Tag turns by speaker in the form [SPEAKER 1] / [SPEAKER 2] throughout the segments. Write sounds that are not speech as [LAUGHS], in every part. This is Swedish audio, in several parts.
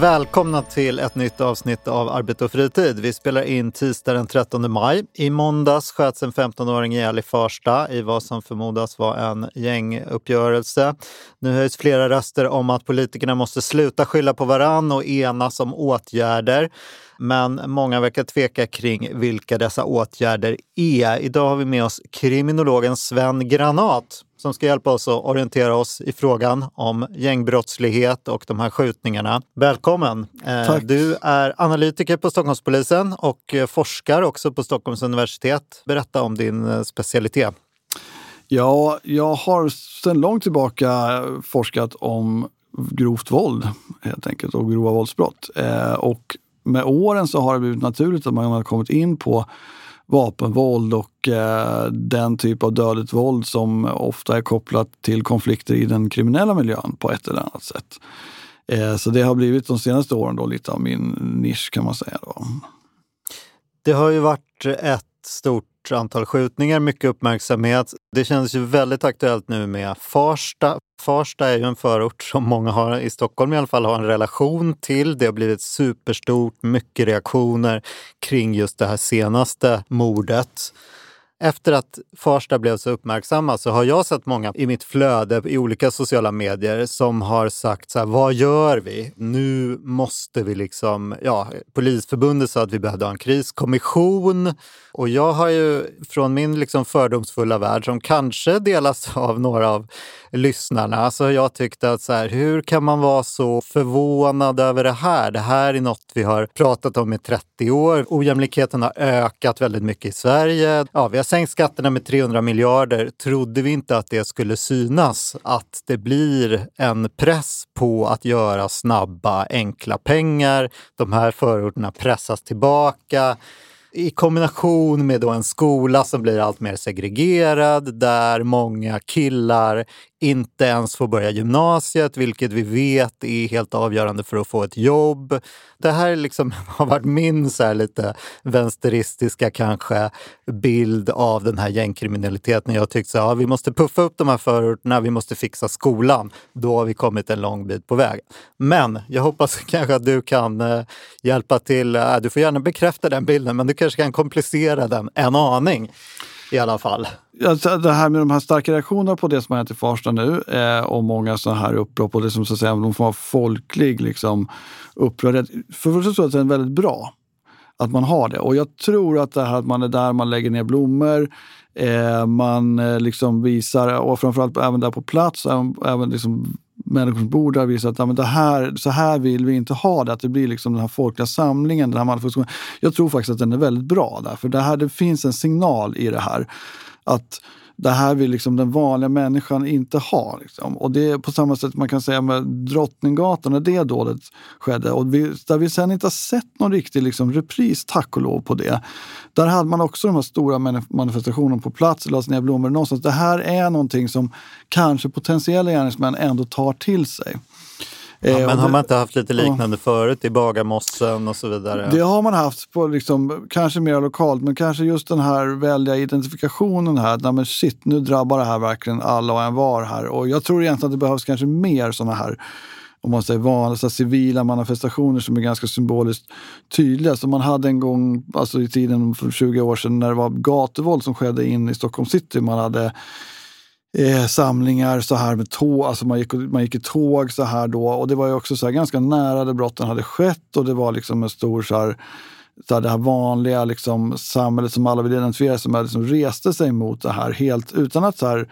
[SPEAKER 1] Välkomna till ett nytt avsnitt av Arbete och fritid. Vi spelar in tisdag den 13 maj. I måndags sköts en 15-åring ihjäl i Farsta i vad som förmodas vara en gänguppgörelse. Nu höjs flera röster om att politikerna måste sluta skylla på varann och enas om åtgärder. Men många verkar tveka kring vilka dessa åtgärder är. Idag har vi med oss kriminologen Sven Granat som ska hjälpa oss att orientera oss i frågan om gängbrottslighet och de här skjutningarna. Välkommen! Eh,
[SPEAKER 2] Tack.
[SPEAKER 1] Du är analytiker på Stockholmspolisen och eh, forskar också på Stockholms universitet. Berätta om din eh, specialitet.
[SPEAKER 2] Ja, jag har sedan långt tillbaka forskat om grovt våld helt enkelt och grova våldsbrott. Eh, och med åren så har det blivit naturligt att man har kommit in på vapenvåld och eh, den typ av dödligt våld som ofta är kopplat till konflikter i den kriminella miljön på ett eller annat sätt. Eh, så det har blivit de senaste åren då lite av min nisch kan man säga. Då.
[SPEAKER 1] Det har ju varit ett stort antal skjutningar, mycket uppmärksamhet. Det känns ju väldigt aktuellt nu med Farsta. Farsta är ju en förort som många har, i Stockholm i alla fall, har en relation till. Det har blivit superstort, mycket reaktioner kring just det här senaste mordet. Efter att Farsta blev så uppmärksamma så har jag sett många i mitt flöde i olika sociala medier som har sagt så här, vad gör vi? Nu måste vi liksom, ja, Polisförbundet sa att vi behövde ha en kriskommission och jag har ju från min liksom fördomsfulla värld som kanske delas av några av lyssnarna så har jag tyckt att så här, hur kan man vara så förvånad över det här? Det här är något vi har pratat om i 30 år. Ojämlikheten har ökat väldigt mycket i Sverige. Ja, vi har sänkt skatterna med 300 miljarder. Trodde vi inte att det skulle synas? Att det blir en press på att göra snabba, enkla pengar. De här förorterna pressas tillbaka i kombination med då en skola som blir allt mer segregerad där många killar inte ens får börja gymnasiet, vilket vi vet är helt avgörande för att få ett jobb. Det här liksom [LAUGHS] har varit min så lite vänsteristiska kanske bild av den här gängkriminaliteten. Jag har tyckt att ja, vi måste puffa upp de här förorterna, vi måste fixa skolan. Då har vi kommit en lång bit på väg. Men jag hoppas [LAUGHS] kanske att du kan eh, hjälpa till. Äh, du får gärna bekräfta den bilden, men du kan kanske kan komplicera den en aning i alla fall.
[SPEAKER 2] Alltså det här med de här starka reaktionerna på det som har hänt i Farsta nu eh, och många sådana här upplopp och det som så att säga någon form av folklig liksom, upprördhet. För det första tror jag att det är väldigt bra att man har det. Och jag tror att det här att man är där, man lägger ner blommor, eh, man eh, liksom visar, och framförallt även där på plats, även, även liksom människor som bor där visar att ja, men det här, så här vill vi inte ha det. Att det blir liksom den här folkliga samlingen. Den här manifestationen. Jag tror faktiskt att den är väldigt bra där. För det, här, det finns en signal i det här. Att det här vill liksom den vanliga människan inte ha. Liksom. Och det är på samma sätt man kan säga med Drottninggatan, när det dådet skedde. Och vi, där vi sen inte har sett någon riktig liksom, repris, tack och lov, på det. Där hade man också de här stora manifestationerna på plats, lades ner blommor någonstans. Det här är någonting som kanske potentiella gärningsmän ändå tar till sig.
[SPEAKER 1] Ja, men har man inte haft lite liknande ja. förut i Bagarmossen och så vidare?
[SPEAKER 2] Det har man haft, på liksom, kanske mer lokalt, men kanske just den här välja identifikationen här. Nej, men shit, nu drabbar det här verkligen alla och en var här. Och jag tror egentligen att det behövs kanske mer sådana här om man säger vanliga så civila manifestationer som är ganska symboliskt tydliga. Som man hade en gång alltså i tiden för 20 år sedan när det var gatuvåld som skedde in i Stockholm city. Man hade eh, samlingar så här med tåg, alltså man gick, man gick i tåg så här då. Och det var ju också så här ganska nära där brotten hade skett och det var liksom en stor så här, så här, det här vanliga liksom, samhället som alla vill identifiera sig med liksom reste sig mot det här helt utan att så här,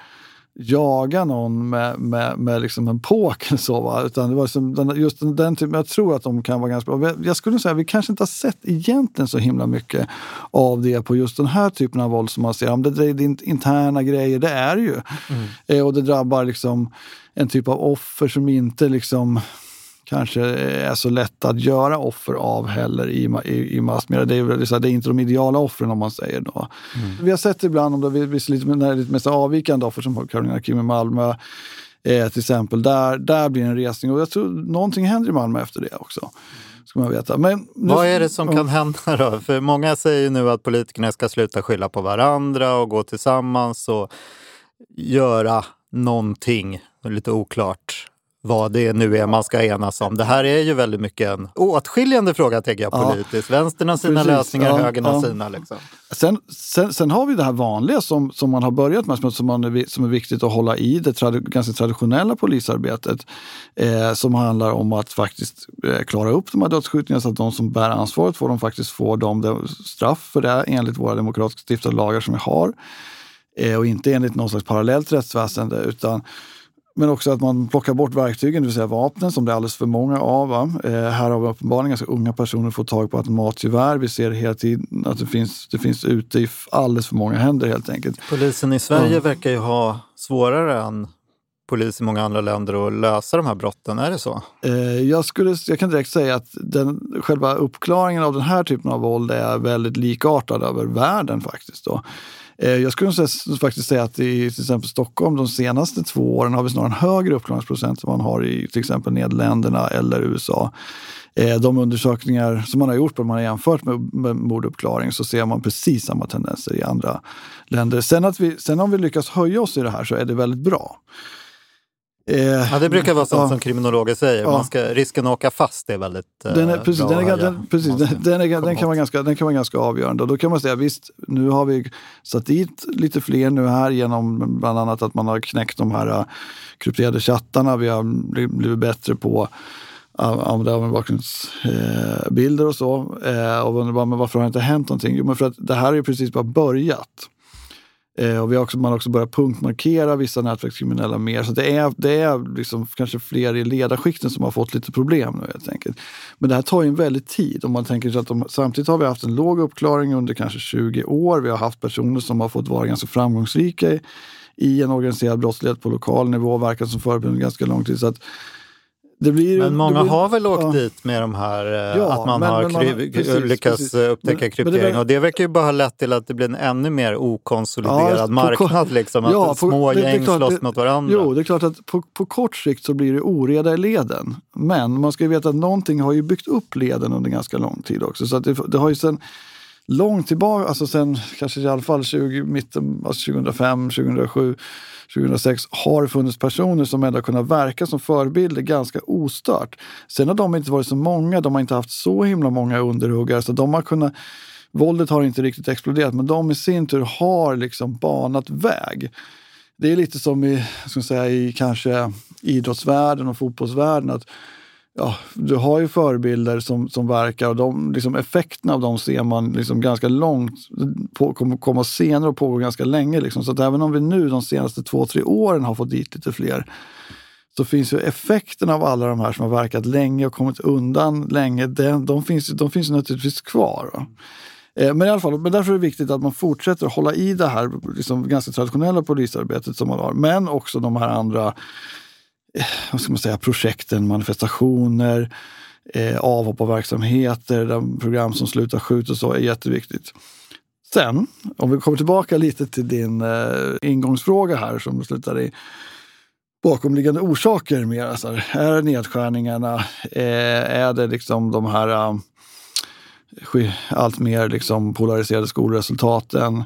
[SPEAKER 2] jaga någon med, med, med liksom en påk eller så. Va? Utan det var som den, just den, den typen, jag tror att de kan vara ganska bra. Jag skulle säga att vi kanske inte har sett egentligen så himla mycket av det på just den här typen av våld som man ser. Om det, det är interna grejer, det är det ju. Mm. Eh, och det drabbar liksom en typ av offer som inte liksom kanske är så lätta att göra offer av heller i, i, i massmedia. Det är, det är inte de ideala offren om man säger då. Mm. Vi har sett ibland, om det är lite, när lite mer avvikande offer som Carolina Kim i Malmö, eh, till exempel, där, där blir en resning. Och jag tror någonting händer i Malmö efter det också. Ska man veta. Men nu,
[SPEAKER 1] Vad är det som kan hända då? För många säger ju nu att politikerna ska sluta skylla på varandra och gå tillsammans och göra någonting, lite oklart vad det nu är man ska enas om. Det här är ju väldigt mycket en åtskiljande fråga, tänker jag, politiskt. Ja, Vänstern har sina Precis, lösningar, ja, högern har ja. sina. Liksom.
[SPEAKER 2] Sen, sen, sen, har vi det här vanliga som, som man har börjat med, som, man som är viktigt att hålla i, det trad, ganska traditionella polisarbetet. Eh, som handlar om att faktiskt eh, klara upp de här dödsskjutningarna så att de som bär ansvaret får de faktiskt får de straff för det enligt våra demokratiskt stiftade lagar som vi har. Eh, och inte enligt någon slags parallellt rättsväsende utan men också att man plockar bort verktygen, det vill säga vapnen som det är alldeles för många av. Eh, här har vi uppenbarligen ganska unga personer fått tag på automatgevär. Vi ser hela tiden att det finns, det finns ute i alldeles för många händer helt enkelt.
[SPEAKER 1] Polisen i Sverige mm. verkar ju ha svårare än polis i många andra länder att lösa de här brotten. Är det så?
[SPEAKER 2] Eh, jag, skulle, jag kan direkt säga att den, själva uppklaringen av den här typen av våld är väldigt likartad över världen faktiskt. Då. Eh, jag skulle faktiskt säga att i till exempel Stockholm de senaste två åren har vi snarare en högre uppklaringsprocent än man har i till exempel Nederländerna eller USA. Eh, de undersökningar som man har gjort, om man har jämfört med morduppklaring, så ser man precis samma tendenser i andra länder. Sen, att vi, sen om vi lyckas höja oss i det här så är det väldigt bra.
[SPEAKER 1] Eh, ja, det brukar vara sånt ja. som kriminologer säger. Ja. Man ska, risken att åka fast är väldigt den är, precis,
[SPEAKER 2] bra. Den, är, den, precis, den, den, är, den, kan vara ganska, den kan vara ganska avgörande. Och då kan man säga visst, nu har vi satt dit lite fler nu här genom bland annat att man har knäckt de här uh, krypterade chattarna. Vi har blivit bättre på att använda övervakningsbilder och så. Uh, och men varför har det inte hänt någonting? Jo, men för att det här är precis bara börjat. Eh, och vi har också, man har också börjat punktmarkera vissa nätverkskriminella mer. Så det är, det är liksom kanske fler i ledarskikten som har fått lite problem nu helt enkelt. Men det här tar ju en väldigt tid. Om man tänker sig att de, samtidigt har vi haft en låg uppklaring under kanske 20 år. Vi har haft personer som har fått vara ganska framgångsrika i, i en organiserad brottslighet på lokal nivå och verkat som förebild ganska lång tid. Så att
[SPEAKER 1] blir, men många blir, har väl åkt ja. dit med de här, eh, ja, att man men, har men man, precis, lyckats precis. Upptäcka kryptering. Det, och det verkar ju bara ha lett till att det blir en ännu mer okonsoliderad ja, marknad. Liksom,
[SPEAKER 2] ja,
[SPEAKER 1] att små det, gäng slåss det, mot varandra.
[SPEAKER 2] Jo, det är klart att på, på, kort sikt så blir det oreda i leden. Men man ska ju veta att någonting har ju byggt upp leden under ganska lång tid också. Så det, det har ju sen långt tillbaka, alltså sen kanske i alla fall 20, mitten, alltså 2005, 2007 2006 har det funnits personer som ändå kunnat verka som förebilder ganska ostört. Sen har de inte varit så många, de har inte haft så himla många underhuggare så de har kunnat Våldet har inte riktigt exploderat men de i sin tur har liksom banat väg. Det är lite som i, ska säga, i kanske idrottsvärlden och fotbollsvärlden. att ja, du har ju förebilder som, som verkar och de, liksom, effekterna av dem ser man liksom ganska långt, på, kommer komma senare och pågå ganska länge. Liksom. Så att även om vi nu de senaste två, tre åren har fått dit lite fler så finns ju effekterna av alla de här som har verkat länge och kommit undan länge, de, de finns, de finns naturligtvis kvar. Va? Eh, men i alla fall, men därför är det viktigt att man fortsätter hålla i det här liksom, ganska traditionella polisarbetet som man har, men också de här andra Eh, vad ska man säga, projekten, manifestationer, eh, avhopp av verksamheter, program som slutar skjut och så är jätteviktigt. Sen, om vi kommer tillbaka lite till din eh, ingångsfråga här som slutar i bakomliggande orsaker mer. Alltså, är det nedskärningarna? Eh, är det liksom de här eh, allt mer liksom polariserade skolresultaten?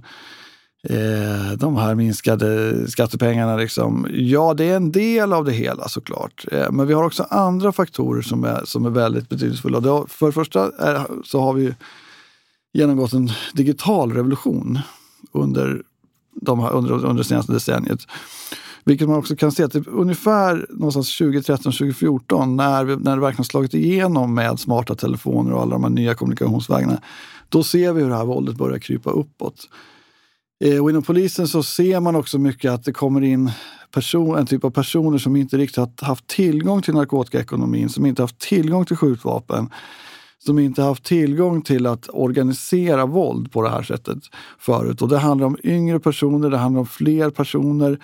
[SPEAKER 2] Eh, de här minskade skattepengarna. Liksom. Ja, det är en del av det hela såklart. Eh, men vi har också andra faktorer som är, som är väldigt betydelsefulla. Det, för det första är, så har vi genomgått en digital revolution under, de här, under, under det senaste decenniet. Vilket man också kan se att det ungefär någonstans 2013-2014 när, när det verkligen slagit igenom med smarta telefoner och alla de här nya kommunikationsvägarna. Då ser vi hur det här våldet börjar krypa uppåt. Eh, och inom polisen så ser man också mycket att det kommer in person, en typ av personer som inte riktigt har haft tillgång till narkotikaekonomin, som inte haft tillgång till skjutvapen, som inte haft tillgång till att organisera våld på det här sättet förut. Och det handlar om yngre personer, det handlar om fler personer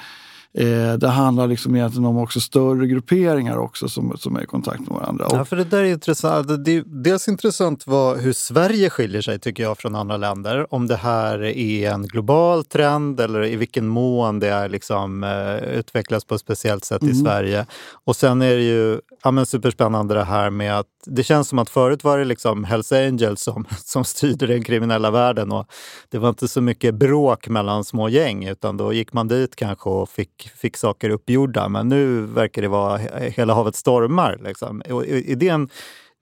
[SPEAKER 2] Eh, det handlar liksom egentligen om också större grupperingar också som, som är i kontakt med varandra.
[SPEAKER 1] Ja, för det där är intressant. Det är dels intressant vad, hur Sverige skiljer sig tycker jag från andra länder. Om det här är en global trend eller i vilken mån det är liksom, eh, utvecklas på ett speciellt sätt mm. i Sverige. Och sen är det ju ja, men superspännande det här med att det känns som att förut var det liksom Hells Angels som, [LAUGHS] som styrde den kriminella världen och det var inte så mycket bråk mellan små gäng utan då gick man dit kanske och fick, fick saker uppgjorda. Men nu verkar det vara hela havet stormar. Liksom. är det en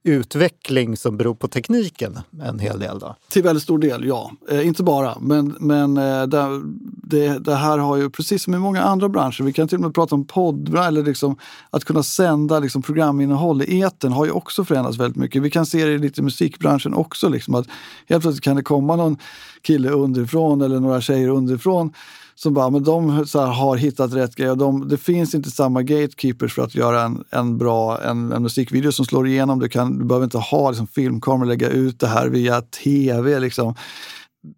[SPEAKER 1] utveckling som beror på tekniken en hel del? Då?
[SPEAKER 2] Till väldigt stor del, ja. Eh, inte bara, men, men eh, det, det, det, här har ju precis som i många andra branscher, vi kan till och med prata om podd, eller liksom, att kunna sända liksom, programinnehåll i eten har ju också förändrats väldigt mycket. Vi kan se det lite i musikbranschen också, liksom, att helt plötsligt kan det komma någon kille underifrån eller några tjejer underifrån som bara, men de så här, har hittat rätt grej. De, det finns inte samma gatekeepers för att göra en, en bra en, en musikvideo som slår igenom. Du, kan, du behöver inte ha liksom, filmkamera och lägga ut det här via tv. Liksom.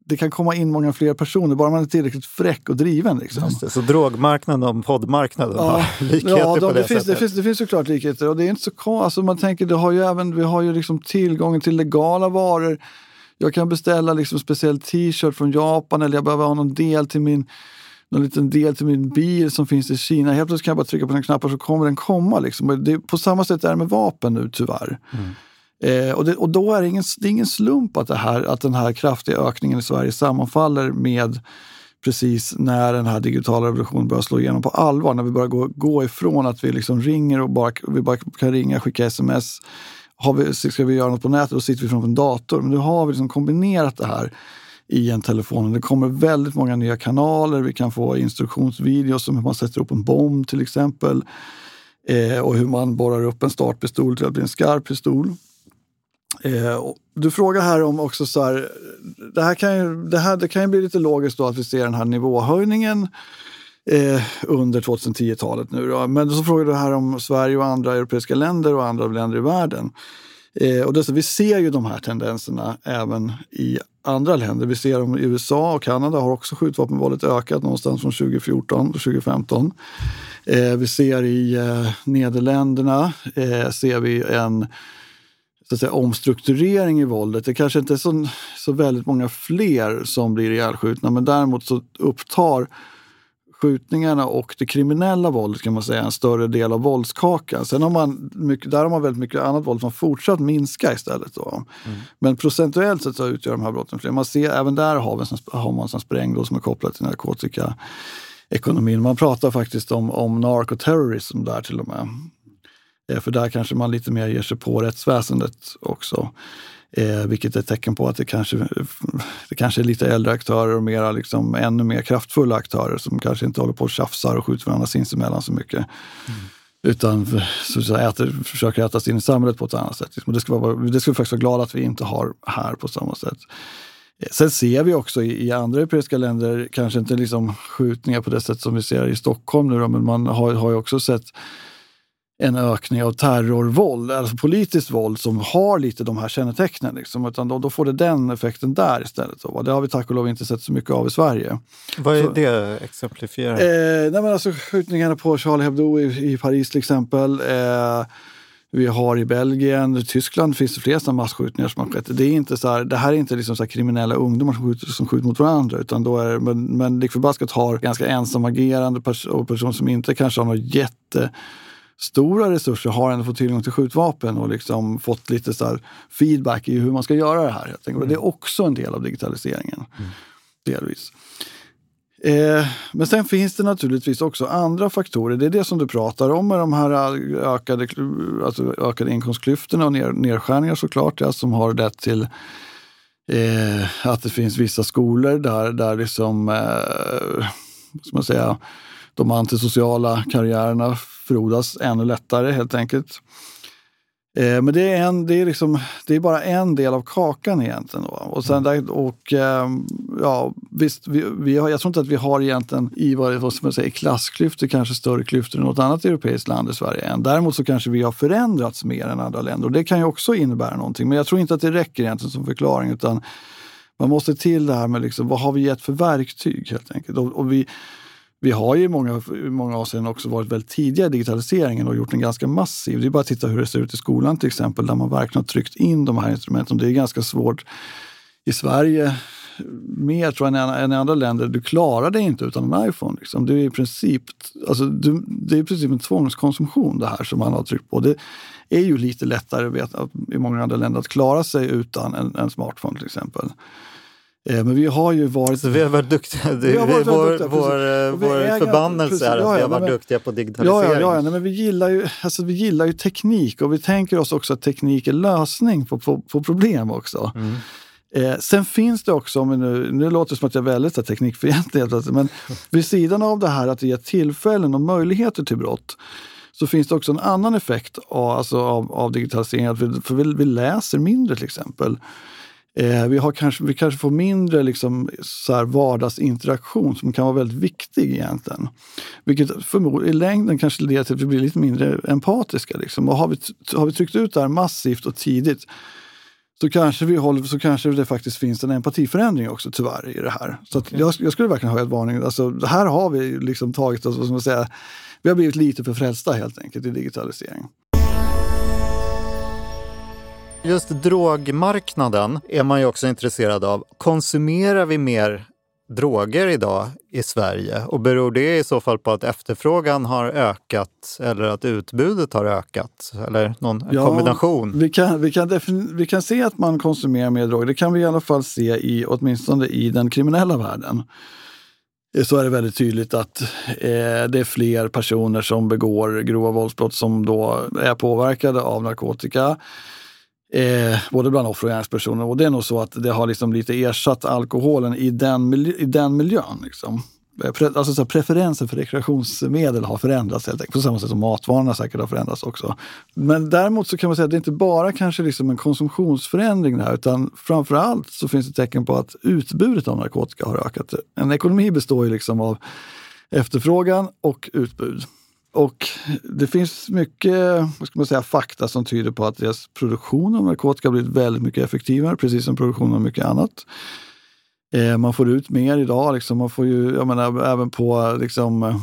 [SPEAKER 2] Det kan komma in många fler personer, bara man är tillräckligt fräck och driven. Liksom.
[SPEAKER 1] Det, så drogmarknaden och poddmarknaden ja, har [LAUGHS] likheter
[SPEAKER 2] ja, de,
[SPEAKER 1] på det,
[SPEAKER 2] det finns? Det finns, det finns såklart likheter. Och det är inte så alltså man tänker, det har ju även, vi har ju liksom tillgången till legala varor jag kan beställa liksom speciell t-shirt från Japan eller jag behöver ha någon del till min någon liten del till min bil som finns i Kina. Helt plötsligt kan jag bara trycka på den knappar så kommer den komma. Liksom. Det, på samma sätt är det med vapen nu tyvärr. Mm. Eh, och, det, och då är det, ingen, det är ingen slump att, det här, att den här kraftiga ökningen i Sverige sammanfaller med precis när den här digitala revolutionen börjar slå igenom på allvar. När vi börjar gå, gå ifrån att vi liksom ringer och bara, vi bara kan ringa, skicka sms. Har vi, ska vi göra något på nätet, då sitter vi framför en dator. Men nu har vi liksom kombinerat det här i en telefon. Det kommer väldigt många nya kanaler. Vi kan få instruktionsvideos om hur man sätter upp en bomb till exempel. Eh, och hur man borrar upp en startpistol till att bli en skarp pistol. Eh, du frågar här om också så här, det här kan ju, det här, det kan ju bli lite logiskt då att vi ser den här nivåhöjningen eh, under 2010-talet nu. Då. Men så frågar du här om Sverige och andra europeiska länder och andra länder i världen. Eh, och det, vi ser ju de här tendenserna även i andra länder. Vi ser dem i USA och Kanada har också skjutvapenvåldet ökat någonstans från 2014 och 2015. Eh, vi ser i eh, Nederländerna eh, ser vi en så att säga, omstrukturering i våldet. Det kanske inte är så, så väldigt många fler som blir ihjälskjutna men däremot så upptar skjutningarna och det kriminella våldet kan man säga en större del av våldskakan. Sen har man, mycket, där har man väldigt mycket annat våld som fortsatt minska istället. Då. Mm. Men procentuellt sett så utgör de här brotten fler. Man ser, även där har, vi, har man en sprängdåd som är kopplad till narkotikaekonomin. Man pratar faktiskt om, om narkoterrorism där till och med. Eh, för där kanske man lite mer ger sig på rättsväsendet också. Eh, vilket är ett tecken på att det kanske, det kanske är lite äldre aktörer och mera, liksom, ännu mer kraftfulla aktörer som kanske inte håller på och tjafsar och skjuter varandra sinsemellan så mycket. Mm. Utan så att säga, äter, försöker äta sig in i samhället på ett annat sätt. Det ska, vara, det ska vi faktiskt vara glada att vi inte har här på samma sätt. Eh, sen ser vi också i, i andra europeiska länder, kanske inte liksom skjutningar på det sätt som vi ser i Stockholm nu, då, men man har, har ju också sett en ökning av terrorvåld, alltså politiskt våld som har lite de här kännetecknen. Liksom, utan då, då får det den effekten där istället. Så, det har vi tack och lov inte sett så mycket av i Sverige.
[SPEAKER 1] Vad är så, det exemplifierar?
[SPEAKER 2] Eh, nej men alltså, skjutningarna på Charlie Hebdo i, i Paris till exempel. Eh, vi har i Belgien, i Tyskland finns det flera sådana masskjutningar som har skett. Det, är inte så här, det här är inte liksom så kriminella ungdomar som skjuter, som skjuter mot varandra. Utan då är, men, men lik förbaskat har ganska ensamagerande pers och personer som inte kanske har något jätte stora resurser har ändå fått tillgång till skjutvapen och liksom fått lite så feedback i hur man ska göra det här. Mm. Och det är också en del av digitaliseringen. Mm. Delvis. Eh, men sen finns det naturligtvis också andra faktorer. Det är det som du pratar om med de här ökade, alltså ökade inkomstklyftorna och ner, nedskärningar såklart, ja, som har lett till eh, att det finns vissa skolor där, där liksom, eh, ska man säga, de antisociala karriärerna frodas ännu lättare helt enkelt. Eh, men det är, en, det, är liksom, det är bara en del av kakan egentligen. Då. Och sen mm. där, och, eh, ja, visst, vi, vi har, jag tror inte att vi har egentligen i vad, vad man säga, klassklyftor kanske större klyftor än något annat europeiskt land i Sverige än. Däremot så kanske vi har förändrats mer än andra länder och det kan ju också innebära någonting. Men jag tror inte att det räcker egentligen som förklaring utan man måste till det här med liksom, vad har vi gett för verktyg helt enkelt. Och, och vi, vi har ju i många, i många avseenden också varit väldigt tidiga i digitaliseringen och gjort den ganska massiv. Det är bara att titta hur det ser ut i skolan till exempel, där man verkligen har tryckt in de här instrumenten. Det är ganska svårt i Sverige, mer tror jag än i andra länder. Du klarar dig inte utan en iPhone. Liksom. Det, är i princip, alltså, det är i princip en tvångskonsumtion det här som man har tryckt på. Det är ju lite lättare vet, i många andra länder att klara sig utan en, en smartphone till exempel. Eh, men vi har ju varit...
[SPEAKER 1] Så vi har varit duktiga. [LAUGHS] Det, har varit vår duktiga, vår, vår förbannelse precis, är att ja, vi har varit men, duktiga på digitalisering.
[SPEAKER 2] Ja, ja, ja nej, men vi gillar, ju, alltså, vi gillar ju teknik och vi tänker oss också att teknik är lösning på, på, på problem också. Mm. Eh, sen finns det också, men nu, nu låter det som att jag är väldigt teknikfientlig, men [LAUGHS] vid sidan av det här att det ger tillfällen och möjligheter till brott så finns det också en annan effekt av, alltså av, av digitaliseringen. För vi, vi läser mindre till exempel. Eh, vi, har kanske, vi kanske får mindre liksom, så här vardagsinteraktion som kan vara väldigt viktig egentligen. Vilket förmodligen i längden kanske leder till att vi blir lite mindre empatiska. Liksom. Och har, vi, har vi tryckt ut det här massivt och tidigt så kanske, vi håller, så kanske det faktiskt finns en empatiförändring också tyvärr i det här. Så okay. jag, jag, skulle verkligen höja ett varning. Alltså, här har vi liksom tagit oss, vad ska man säga, vi har blivit lite för frälsta helt enkelt i digitalisering.
[SPEAKER 1] Just drogmarknaden är man ju också intresserad av. Konsumerar vi mer droger idag i Sverige? Och beror det i så fall på att efterfrågan har ökat eller att utbudet har ökat? Eller någon ja, kombination?
[SPEAKER 2] Vi kan, vi, kan vi kan se att man konsumerar mer droger. Det kan vi i alla fall se i, åtminstone i den kriminella världen. Så är det väldigt tydligt att eh, det är fler personer som begår grova våldsbrott som då är påverkade av narkotika. Eh, både bland offer och gärningspersoner. Och det är nog så att det har liksom lite ersatt alkoholen i den, miljö, i den miljön. Liksom. Eh, alltså så preferensen för rekreationsmedel har förändrats helt enkelt. På samma sätt som matvanorna säkert har förändrats också. Men däremot så kan man säga att det inte bara kanske liksom en konsumtionsförändring här, utan framför allt så finns det tecken på att utbudet av narkotika har ökat. En ekonomi består ju liksom av efterfrågan och utbud. Och det finns mycket vad ska man säga, fakta som tyder på att deras produktion av narkotika har blivit väldigt mycket effektivare, precis som produktionen av mycket annat. Eh, man får ut mer idag. Liksom. Man får ju, jag menar, även på liksom,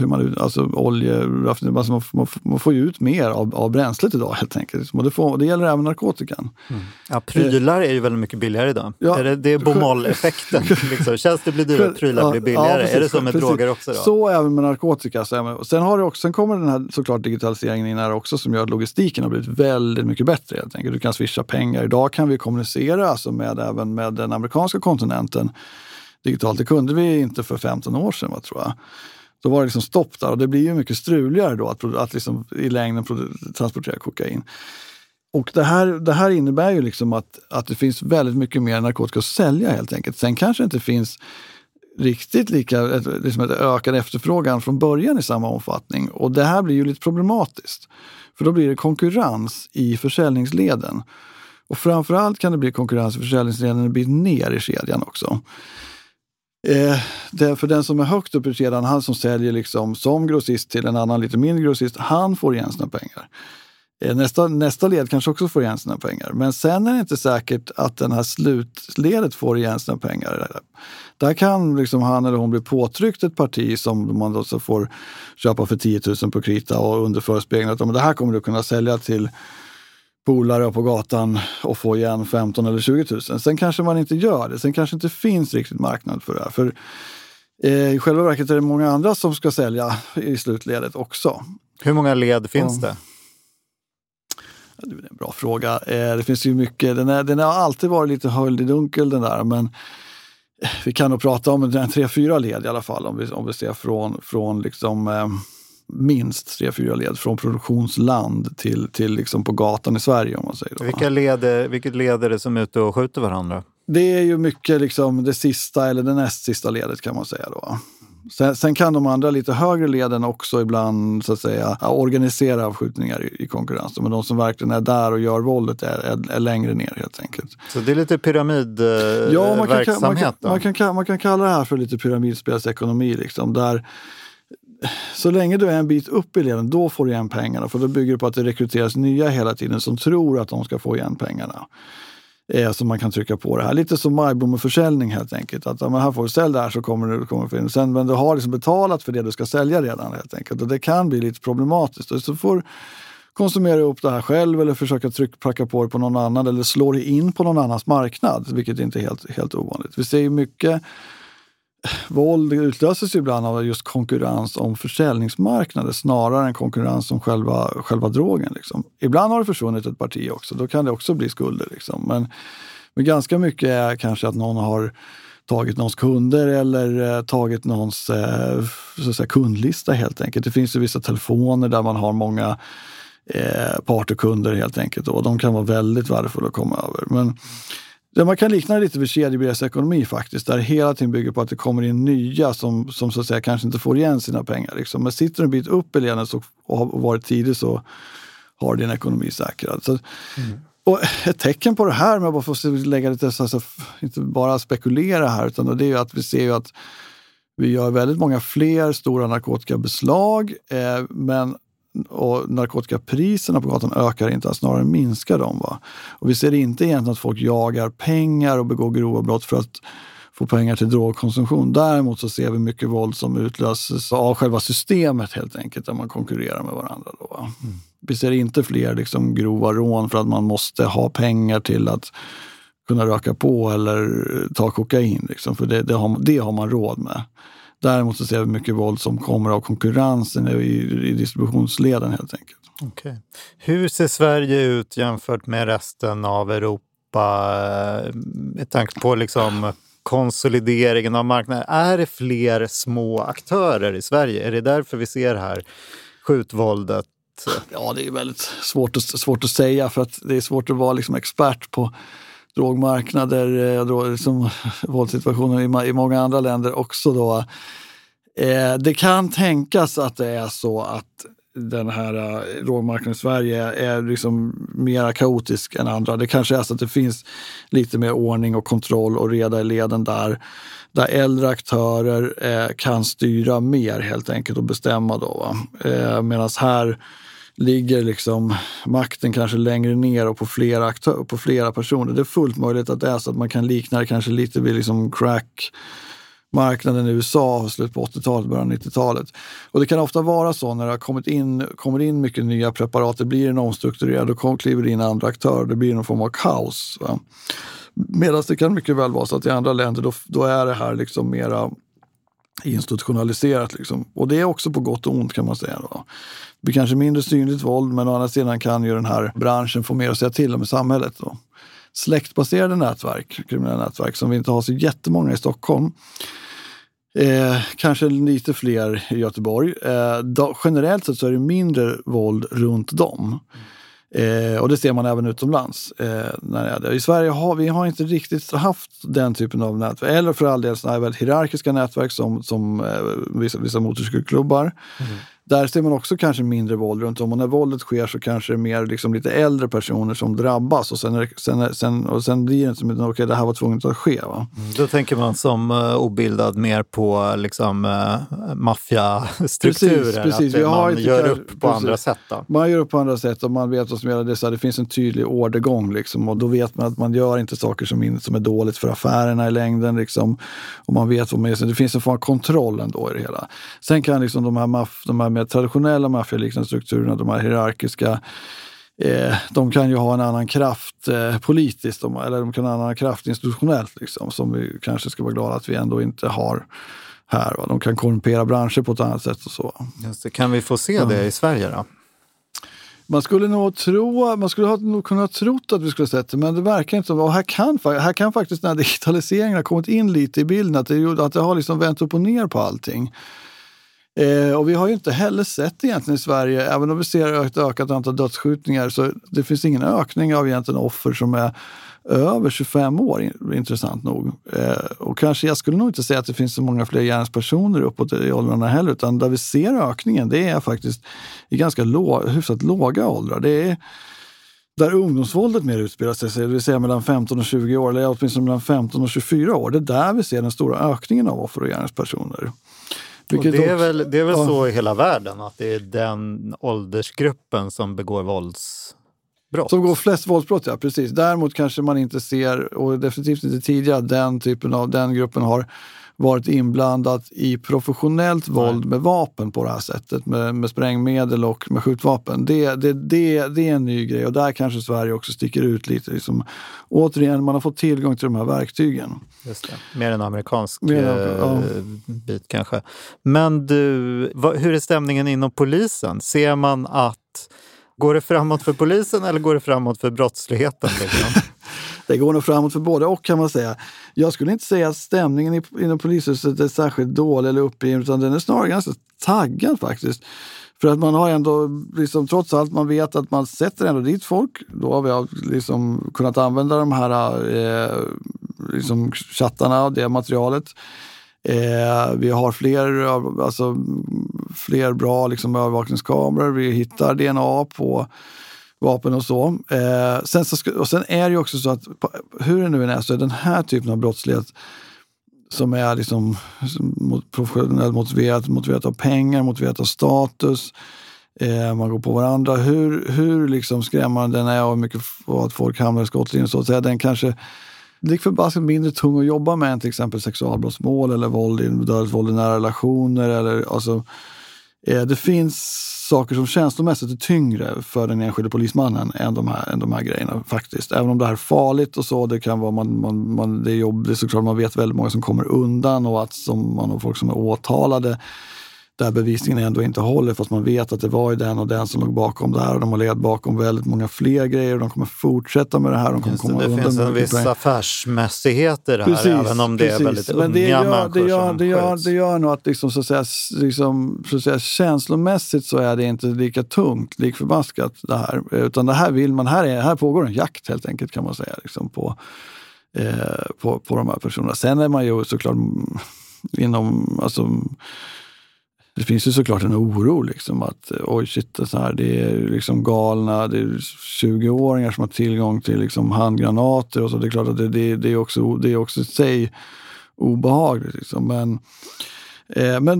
[SPEAKER 2] hur man, alltså olje, alltså man, man, man, får ju ut mer av, av bränslet idag helt enkelt. Och det, får, det gäller även narkotikan. Mm.
[SPEAKER 1] Ja, prylar är ju väldigt mycket billigare idag. Ja, är det, det är bomoll-effekten. [LAUGHS] liksom. Tjänster blir dyrare, prylar blir billigare. Ja, precis, är det så med precis. droger också? Då?
[SPEAKER 2] Så även med narkotika. Så även, sen, har det också, sen kommer den här såklart digitaliseringen in här också som gör att logistiken har blivit väldigt mycket bättre. Helt enkelt. Du kan swisha pengar. Idag kan vi kommunicera alltså med, även med den amerikanska kontinenten digitalt. Det kunde vi inte för 15 år sedan, vad tror jag. Då var det liksom stopp där och det blir ju mycket struligare då att, att liksom i längden transportera kokain. Och det här, det här innebär ju liksom att, att det finns väldigt mycket mer narkotika att sälja helt enkelt. Sen kanske det inte finns riktigt lika liksom ett ökad efterfrågan från början i samma omfattning. Och det här blir ju lite problematiskt. För då blir det konkurrens i försäljningsleden. Och framförallt kan det bli konkurrens i försäljningsleden när det blir ner i kedjan också. Eh, det, för den som är högt upp i kedjan, han som säljer liksom som grossist till en annan lite mindre grossist, han får igen sina pengar. Eh, nästa, nästa led kanske också får igen sina pengar. Men sen är det inte säkert att den här slutledet får igen sina pengar. Där kan liksom han eller hon bli påtryckt ett parti som man då så får köpa för 10 000 på krita och under förespegling att det här kommer du kunna sälja till polare på gatan och få igen 15 eller 20 000. Sen kanske man inte gör det. Sen kanske inte finns riktigt marknad för det här. För eh, i själva verket är det många andra som ska sälja i slutledet också.
[SPEAKER 1] Hur många led finns och, det?
[SPEAKER 2] Det är en bra fråga. Eh, det finns ju mycket. Den, är, den har alltid varit lite höljd i dunkel den där. Men vi kan nog prata om tre, fyra led i alla fall om vi, om vi ser från, från liksom, eh, minst tre, fyra led från produktionsland till, till liksom på gatan i Sverige. om man säger då.
[SPEAKER 1] Vilka leder, vilket led är det som är ute och skjuter varandra?
[SPEAKER 2] Det är ju mycket liksom det sista eller det näst sista ledet kan man säga. då. Sen, sen, kan de andra lite högre leden också ibland så att säga, organisera avskjutningar i, i konkurrens. Men de som verkligen är där och gör våldet är, är, är längre ner helt enkelt.
[SPEAKER 1] Så det är lite pyramidverksamhet? Ja, man kan,
[SPEAKER 2] man, kan, man, kan, man kan kalla det här för lite pyramidspelsekonomi. Liksom, där så länge du är en bit upp i leden, då får du igen pengarna. För då bygger det på att det rekryteras nya hela tiden som tror att de ska få igen pengarna. eh, så man kan trycka på det här. Lite som majblommeförsäljning helt enkelt. Att ja, här får du sälja det här så kommer det kommer in. Sen, Men du har liksom betalat för det du ska sälja redan helt enkelt. Och det kan bli lite problematiskt. Och så får konsumera upp det här själv eller försöka tryckpacka på det på någon annan eller slå det in på någon annans marknad, vilket inte är helt, helt ovanligt. Vi ser ju mycket våld utlöses ibland av just konkurrens om försäljningsmarknader snarare än konkurrens om själva, själva drogen. Liksom. Ibland har det försvunnit ett parti också, då kan det också bli skulder. Liksom. Men, men ganska mycket är kanske att någon har tagit någons kunder eller eh, tagit någons eh, så att säga, kundlista helt enkelt. Det finns ju vissa telefoner där man har många eh, partnerkunder helt enkelt och de kan vara väldigt värdefulla att komma över. Men det man kan likna det lite vid kedjebrevsekonomi faktiskt, där hela tiden bygger på att det kommer in nya som, som så att säga kanske inte får igen sina pengar. Liksom. Men sitter du en bit upp i ledet och har varit tidig så har din ekonomi säkrad. Så, mm. Och ett tecken på det här, om jag bara får lägga lite, så, så, inte bara spekulera här, utan det är ju att vi ser ju att vi gör väldigt många fler stora narkotikabeslag, eh, men och narkotikapriserna på gatan ökar inte, snarare minskar de. Va? Och vi ser inte egentligen att folk jagar pengar och begår grova brott för att få pengar till drogkonsumtion. Däremot så ser vi mycket våld som utlöses av själva systemet helt enkelt, där man konkurrerar med varandra. Då, mm. Vi ser inte fler liksom, grova rån för att man måste ha pengar till att kunna röka på eller ta kokain. Liksom, för det, det, har, det har man råd med. Däremot så ser vi mycket våld som kommer av konkurrensen i, i distributionsleden helt enkelt.
[SPEAKER 1] Okay. Hur ser Sverige ut jämfört med resten av Europa eh, med tanke på liksom konsolideringen av marknaden? Är det fler små aktörer i Sverige? Är det därför vi ser här skjutvåldet?
[SPEAKER 2] Ja, det är väldigt svårt att, svårt att säga för att det är svårt att vara liksom expert på drogmarknader, eh, liksom, [LAUGHS] våldssituationer i många andra länder också. Då. Eh, det kan tänkas att det är så att den här eh, drogmarknaden i Sverige är liksom mer kaotisk än andra. Det kanske är så att det finns lite mer ordning och kontroll och reda i leden där. Där äldre aktörer eh, kan styra mer helt enkelt och bestämma. Då, eh, Medan här ligger liksom makten kanske längre ner och på flera, aktör, på flera personer. Det är fullt möjligt att det är så att man kan likna det kanske lite vid liksom crack marknaden i USA slut på 80-talet, början av 90-talet. Och det kan ofta vara så när det har kommit in, kommer in mycket nya preparat, det blir en omstrukturerad, då kliver det in andra aktörer, det blir någon form av kaos. Medan det kan mycket väl vara så att i andra länder då, då är det här liksom mera institutionaliserat. Liksom. Och det är också på gott och ont kan man säga. Då. Det blir kanske mindre synligt våld men å andra sidan kan ju den här branschen få mer att säga till om i samhället. Då. Släktbaserade nätverk, kriminella nätverk som vi inte har så jättemånga i Stockholm. Eh, kanske lite fler i Göteborg. Eh, då, generellt sett så är det mindre våld runt dem. Mm. Eh, och det ser man även utomlands. Eh, när det är. I Sverige har vi har inte riktigt haft den typen av nätverk. Eller för all del sådana här väldigt hierarkiska nätverk som, som eh, vissa, vissa motorcykelklubbar. Mm. Där ser man också kanske mindre våld runt om och när våldet sker så kanske det är mer liksom lite äldre personer som drabbas och sen, är, sen, sen, och sen blir det inte som att okay, det här var tvunget att ske. Va?
[SPEAKER 1] Mm, då tänker man som uh, obildad mer på liksom, uh, maffiastrukturer, precis, precis. att man gör upp på precis. andra sätt. Då.
[SPEAKER 2] Man gör upp på andra sätt och man vet vad som gäller. Det, så det finns en tydlig ordergång liksom, och då vet man att man gör inte saker som, in, som är dåligt för affärerna i längden. Liksom, och man vet vad man gör. Det finns en form av kontroll ändå i det hela. Sen kan liksom de här, maff, de här mer traditionella maffialiknande strukturerna, de här hierarkiska, eh, de kan ju ha en annan kraft eh, politiskt, de, eller de kan ha en annan kraft institutionellt, liksom, som vi kanske ska vara glada att vi ändå inte har här. Va? De kan korrumpera branscher på ett annat sätt och så.
[SPEAKER 1] Just det. Kan vi få se det i Sverige då?
[SPEAKER 2] Man skulle nog tro, man skulle ha, nog kunna trott att vi skulle sett det, men det verkar inte. Och här kan, här kan faktiskt den här digitaliseringen ha kommit in lite i bilden, att det, att det har liksom vänt upp och ner på allting. Eh, och vi har ju inte heller sett egentligen i Sverige, även om vi ser ett ökat antal dödsskjutningar, så det finns ingen ökning av egentligen offer som är över 25 år, intressant nog. Eh, och kanske, jag skulle nog inte säga att det finns så många fler gärningspersoner uppåt i åldrarna heller, utan där vi ser ökningen, det är faktiskt i ganska lå, hyfsat låga åldrar. Det är där ungdomsvåldet mer utspelar sig, det vill säga mellan 15 och 20 år, eller åtminstone mellan 15 och 24 år. Det är där vi ser den stora ökningen av offer och gärningspersoner.
[SPEAKER 1] Vilket det är väl, det är väl ja. så i hela världen att det är den åldersgruppen som begår vålds brott.
[SPEAKER 2] Som går flest våldsbrott, ja. Precis. Däremot kanske man inte ser, och definitivt inte tidigare, den typen av, den gruppen har varit inblandat i professionellt våld med vapen på det här sättet, med, med sprängmedel och med skjutvapen. Det, det, det, det är en ny grej och där kanske Sverige också sticker ut lite. Liksom, återigen, man har fått tillgång till de här verktygen.
[SPEAKER 1] Just det. Mer en amerikansk
[SPEAKER 2] Mer
[SPEAKER 1] eh,
[SPEAKER 2] ja.
[SPEAKER 1] bit kanske. Men du, vad, hur är stämningen inom polisen? Ser man att Går det framåt för polisen eller går det framåt för brottsligheten? Liksom? [LAUGHS]
[SPEAKER 2] Det går nog framåt för både och kan man säga. Jag skulle inte säga att stämningen inom polishuset är särskilt dålig eller uppgiven utan den är snarare ganska taggad faktiskt. För att man har ändå, liksom, trots allt, man vet att man sätter ändå dit folk. Då har vi liksom kunnat använda de här eh, liksom chattarna och det materialet. Eh, vi har fler, alltså, fler bra liksom, övervakningskameror. Vi hittar DNA på vapen och så. Eh, sen, så ska, och sen är det ju också så att hur det nu än är så är den här typen av brottslighet som är liksom mot- professionellt motiverat, motiverat av pengar, motiverat av status. Eh, man går på varandra. Hur, hur liksom skrämmande den är och hur mycket att folk hamnar i skottlinjen så att säga. Den kanske lik förbaskat mindre tung att jobba med än till exempel sexualbrottsmål eller våld i, dödligt våld i nära relationer. Eller, alltså, eh, det finns saker som känslomässigt är tyngre för den enskilde polismannen än de här, än de här grejerna faktiskt. Även om det här är farligt och så, det kan vara man, man, man, det är jobb, det är såklart man vet väldigt många som kommer undan och att som, man har folk som är åtalade där bevisningen ändå inte håller fast man vet att det var ju den och den som låg bakom det här och de har legat bakom väldigt många fler grejer och de kommer fortsätta med det här. De kommer
[SPEAKER 1] Just det,
[SPEAKER 2] komma
[SPEAKER 1] det finns en viss
[SPEAKER 2] pengar.
[SPEAKER 1] affärsmässighet i det här, även om det är
[SPEAKER 2] precis.
[SPEAKER 1] väldigt
[SPEAKER 2] Men
[SPEAKER 1] unga
[SPEAKER 2] det gör,
[SPEAKER 1] människor
[SPEAKER 2] det gör,
[SPEAKER 1] som
[SPEAKER 2] det gör, det gör nog att, liksom, så att, säga, liksom, så att säga, känslomässigt så är det inte lika tungt, lik förbaskat det här. Utan det här vill man, här, är, här pågår en jakt helt enkelt kan man säga. Liksom, på, eh, på, på de här personerna. Sen är man ju såklart mm, inom, alltså, det finns ju såklart en oro liksom att eh, oj shit, det, är så här, det är liksom galna, det är 20-åringar som har tillgång till liksom handgranater och så. Det är klart att det, det, det är också det är också i sig obehagligt. Liksom. Men, men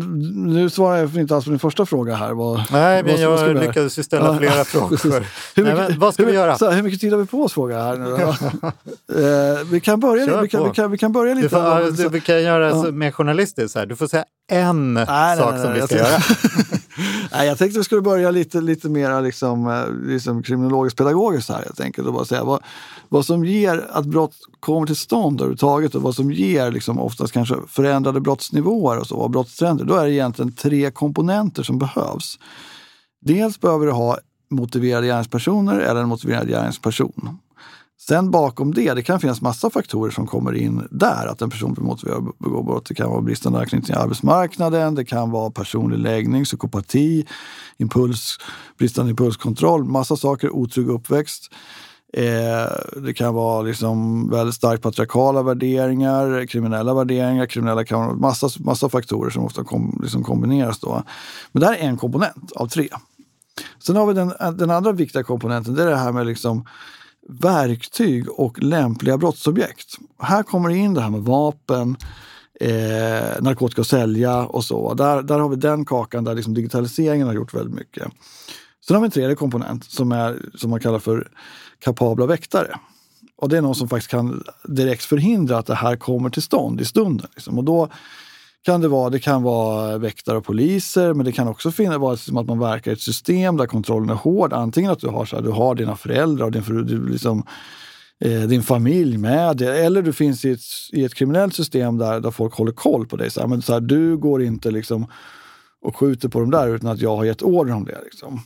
[SPEAKER 2] nu svarar jag inte alls på din första fråga här. Vad,
[SPEAKER 1] Nej, men
[SPEAKER 2] vad vad
[SPEAKER 1] jag
[SPEAKER 2] göra?
[SPEAKER 1] lyckades ju ställa
[SPEAKER 2] Ja,
[SPEAKER 1] flera [LAUGHS] frågor.
[SPEAKER 2] Hur
[SPEAKER 1] Nej,
[SPEAKER 2] mycket,
[SPEAKER 1] men vad ska
[SPEAKER 2] hur,
[SPEAKER 1] vi göra?
[SPEAKER 2] Här, hur mycket tid har vi på oss fråga här nu [LAUGHS] eh, vi, kan börja, vi, kan, vi, kan, vi kan börja lite.
[SPEAKER 1] Du får, du, vi kan göra
[SPEAKER 2] Ja.
[SPEAKER 1] mer journalistiskt. Här. Du får säga en
[SPEAKER 2] Nej, nej,
[SPEAKER 1] sak
[SPEAKER 2] nej,
[SPEAKER 1] som
[SPEAKER 2] nej,
[SPEAKER 1] vi ska
[SPEAKER 2] jag
[SPEAKER 1] göra. [LAUGHS]
[SPEAKER 2] Nej, jag tänkte att vi skulle börja lite, lite mer liksom, eh, liksom kriminologiskt pedagogiskt här helt enkelt. Och bara säga vad, vad som ger att brott kommer till stånd överhuvudtaget och vad som ger liksom, oftast kanske förändrade brottsnivåer och så, och brottstrender. Då är det egentligen tre komponenter som behövs. Dels behöver du ha motiverade gärningspersoner eller en motiverad gärningsperson. Sen bakom det, det kan finnas massa faktorer som kommer in där. Att en person blir motiverad att begå brott. Det kan vara bristande anknytning till arbetsmarknaden, det kan vara personlig läggning, psykopati, impuls, bristande impulskontroll, massa saker, otrygg uppväxt. Eh, det kan vara liksom väldigt starkt patriarkala värderingar, kriminella värderingar, kriminella kan vara massa, massa faktorer som ofta kom, liksom kombineras. Då. Men det här är en komponent av tre. Sen har vi den, den andra viktiga komponenten, det är det här med liksom verktyg och lämpliga brottsobjekt. Här kommer det in det här med vapen, eh, narkotika att sälja och så. Där, där har vi den kakan där liksom digitaliseringen har gjort väldigt mycket. Sen har vi en tredje komponent som, är, som man kallar för kapabla väktare. Och det är någon som faktiskt kan direkt förhindra att det här kommer till stånd i stunden. Liksom. Och då kan det vara, det kan vara väktare och poliser, men det kan också finnas, vara som att man verkar i ett system där kontrollen är hård. Antingen att du har, så här, du har dina föräldrar och din, du, liksom, eh, din familj med dig, eller du finns i ett, i ett kriminellt system där, där folk håller koll på dig. Så här, men så här, du går inte liksom och skjuter på dem där utan att jag har gett order om det. Liksom.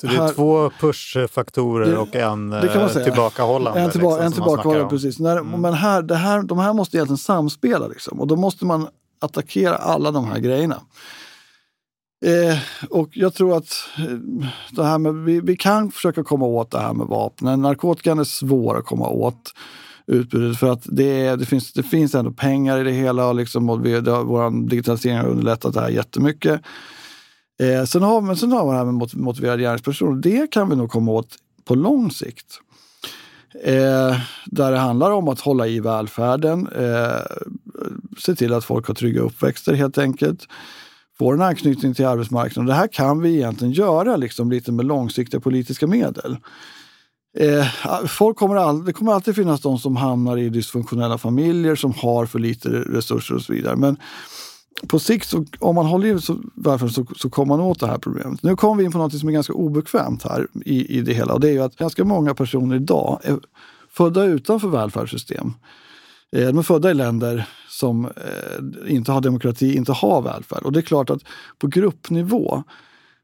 [SPEAKER 1] Så det är
[SPEAKER 2] Här-
[SPEAKER 1] två pushfaktorer och en eh, tillbakahållande.
[SPEAKER 2] En, tillba
[SPEAKER 1] liksom,
[SPEAKER 2] en tillbakahållande, precis. När, Men här, det här, de här måste egentligen samspela liksom. och då måste man attackera alla de här grejerna. Eh, och jag tror att eh, det här med, vi, vi kan försöka komma åt det här med vapnen. Narkotikan är svår att komma åt utbudet för att det, är, det, finns, det finns ändå pengar i det hela och, liksom, och vi, det har, vår digitalisering har underlättat det här jättemycket. Eh, sen, har, men sen har vi det här med motiverade gärningspersoner. Det kan vi nog komma åt på lång sikt. Eh, där det handlar om att hålla i välfärden, eh, se till att folk har trygga uppväxter helt enkelt. Får en anknytning till arbetsmarknaden. Det här kan vi egentligen göra liksom lite med långsiktiga politiska medel. Eh, folk kommer all, det kommer alltid finnas de som hamnar i dysfunktionella familjer som har för lite resurser och så vidare. Men på sikt, så, om man håller i välfärden, så, så kommer man åt det här problemet. Nu kommer vi in på något som är ganska obekvämt här i, i det hela. Och det är ju att ganska många personer idag är födda utanför välfärdssystem. Eh, de är födda i länder som eh, inte har demokrati, inte har välfärd. Och det är klart att på gruppnivå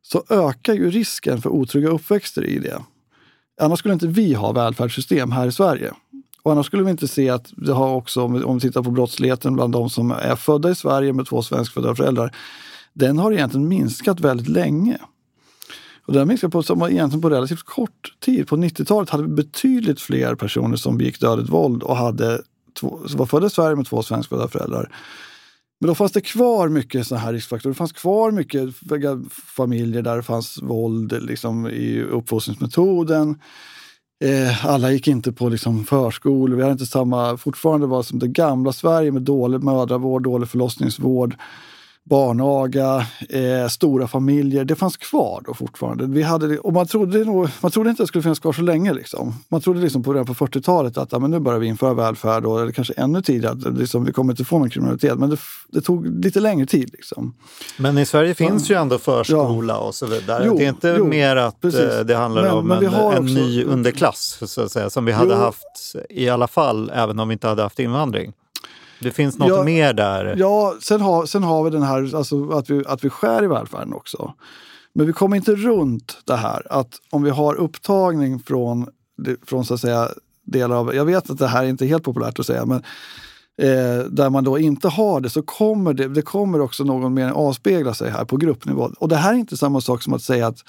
[SPEAKER 2] så ökar ju risken för otrygga uppväxter i det. Annars skulle inte vi ha välfärdssystem här i Sverige. Och annars skulle vi inte se att det har också, om vi tittar på brottsligheten bland de som är födda i Sverige med två svenskfödda föräldrar, den har egentligen minskat väldigt länge. Och den har minskat på, som egentligen på relativt kort tid. På 90-talet hade vi betydligt fler personer som begick dödligt våld och hade två, var födda i Sverige med två svenskfödda föräldrar. Men då fanns det kvar mycket sådana här riskfaktorer. Det fanns kvar mycket familjer där det fanns våld liksom, i uppfostringsmetoden. Eh, alla gick inte på liksom, förskolor. Vi hade inte samma, fortfarande var som det gamla Sverige med dålig mödravård, dålig förlossningsvård barnaga, eh, stora familjer. Det fanns kvar då fortfarande. Vi hade, och man trodde, nog, man trodde inte att det skulle finnas kvar så länge. Liksom. Man trodde liksom på, på 40-talet att ja, men nu börjar vi införa välfärd, och, eller kanske ännu tidigare, att liksom, vi kommer inte få någon kriminalitet. Men det, det tog lite längre tid. Liksom.
[SPEAKER 1] Men i Sverige finns ja. ju ändå förskola ja. och så vidare. Jo, det är inte jo, mer att precis. Eh, det handlar men, om men en, en också, ny underklass, så att säga, som vi hade jo. haft i alla fall, även om vi inte hade haft invandring. Det finns något
[SPEAKER 2] ja,
[SPEAKER 1] mer där?
[SPEAKER 2] Ja, sen har, sen har vi den här alltså att, vi, att vi skär i välfärden också. Men vi kommer inte runt det här att om vi har upptagning från, från så att säga, delar av... Jag vet att det här är inte helt populärt att säga, men eh, där man då inte har det så kommer det, det kommer också någon mening avspegla sig här på gruppnivå. Och det här är inte samma sak som att säga att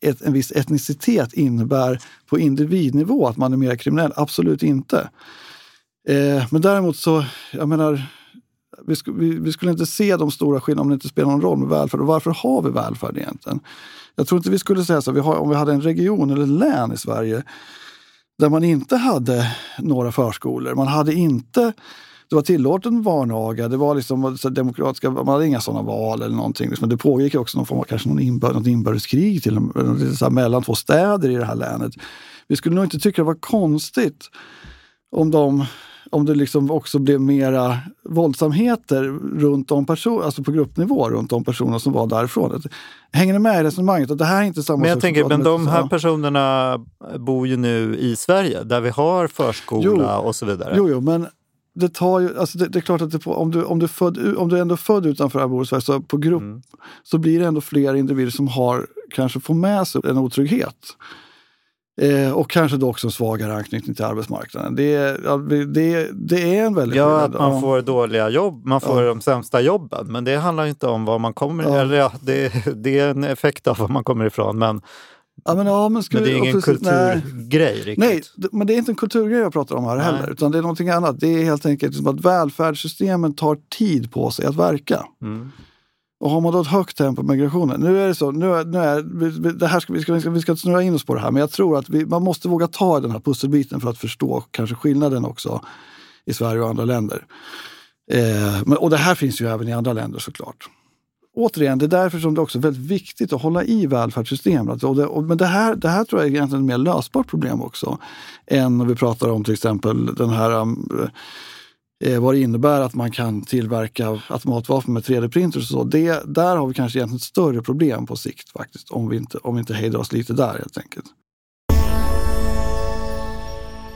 [SPEAKER 2] ett, en viss etnicitet innebär på individnivå att man är mer kriminell. Absolut inte. Eh, men däremot så, jag menar, vi, sk vi, vi, skulle inte se de stora skillnaderna om det inte spelar någon roll med välfärd. Och varför har vi välfärd egentligen? Jag tror inte vi skulle säga så, vi har, om vi hade en region eller län i Sverige där man inte hade några förskolor. Man hade inte det var tillåten barnaga, det var liksom demokratiska, man hade inga sådana val eller någonting. Liksom. Men det pågick också någon form av kanske någon inbör, något inbördeskrig till, så mellan två städer i det här länet. Vi skulle nog inte tycka det var konstigt om de om det liksom också blev mera våldsamheter runt om personer, alltså på gruppnivå runt de personer som var därifrån. Hänger ni med i resonemanget? det här är inte samma
[SPEAKER 1] men jag tänker, men de här personerna bor ju nu i Sverige där vi har förskola jo, och så vidare.
[SPEAKER 2] Jo, jo, men det tar ju, alltså det, det är klart att det, om, du, om, du född, om du ändå är född utanför bor i Sverige så på grupp mm. så blir det ändå fler individer som har, kanske får med sig en otrygghet. Eh, och kanske då också en svagare anknytning till arbetsmarknaden. Det, det, det är en väldigt
[SPEAKER 1] Ja, att man får dåliga jobb, man får ja. de sämsta jobben. Men det handlar inte om var man kommer ja. eller ja, det, det är en effekt av var man kommer ifrån. Men,
[SPEAKER 2] ja, men, ja, men,
[SPEAKER 1] men det är ingen precis, kulturgrej riktigt.
[SPEAKER 2] Nej, men det är inte en kulturgrej jag pratar om här nej. heller. Utan det är någonting annat. Det är helt enkelt som att välfärdssystemen tar tid på sig att verka. Mm. Och har man då ett högt tempo med migrationen. Nu är det så, nu är, nu är, det här ska, vi, ska, vi ska inte snurra in oss på det här, men jag tror att vi, man måste våga ta den här pusselbiten för att förstå kanske skillnaden också i Sverige och andra länder. Eh, men, och det här finns ju även i andra länder såklart. Återigen, det är därför som det också är väldigt viktigt att hålla i välfärdssystemet. Och det, och, men det här, det här tror jag är egentligen ett mer lösbart problem också. Än om vi pratar om till exempel den här um, eh, vad det innebär att man kan tillverka automatvapen med 3D-printers och så. Det, där har vi kanske egentligen ett större problem på sikt faktiskt, om vi inte, om vi inte hejdar oss lite där helt enkelt.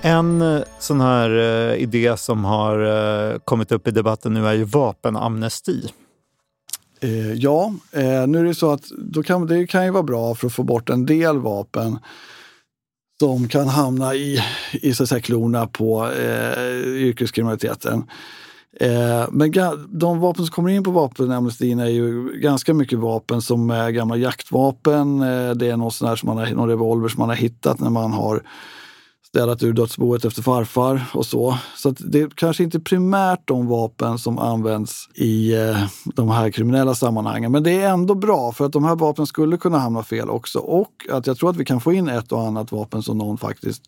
[SPEAKER 1] En eh, sån här uh, idé som har uh, kommit upp i debatten nu är ju vapenamnesti.
[SPEAKER 2] Uh, ja, nu är det så att då kan, det kan ju vara bra för att få bort en del vapen som kan hamna i, i så att säga, klorna på eh, yrkeskriminaliteten. Eh, men de vapen som kommer in på vapenamnestin är ju ganska mycket vapen som är gamla jaktvapen. Eh, det är något sån här som man har, någon revolver som man har hittat när man har städat ur dödsboet efter farfar och så. Så det är kanske inte primärt de vapen som används i eh, de här kriminella sammanhangen. Men det är ändå bra för att de här vapnen skulle kunna hamna fel också. Och att jag tror att vi kan få in ett och annat vapen som någon faktiskt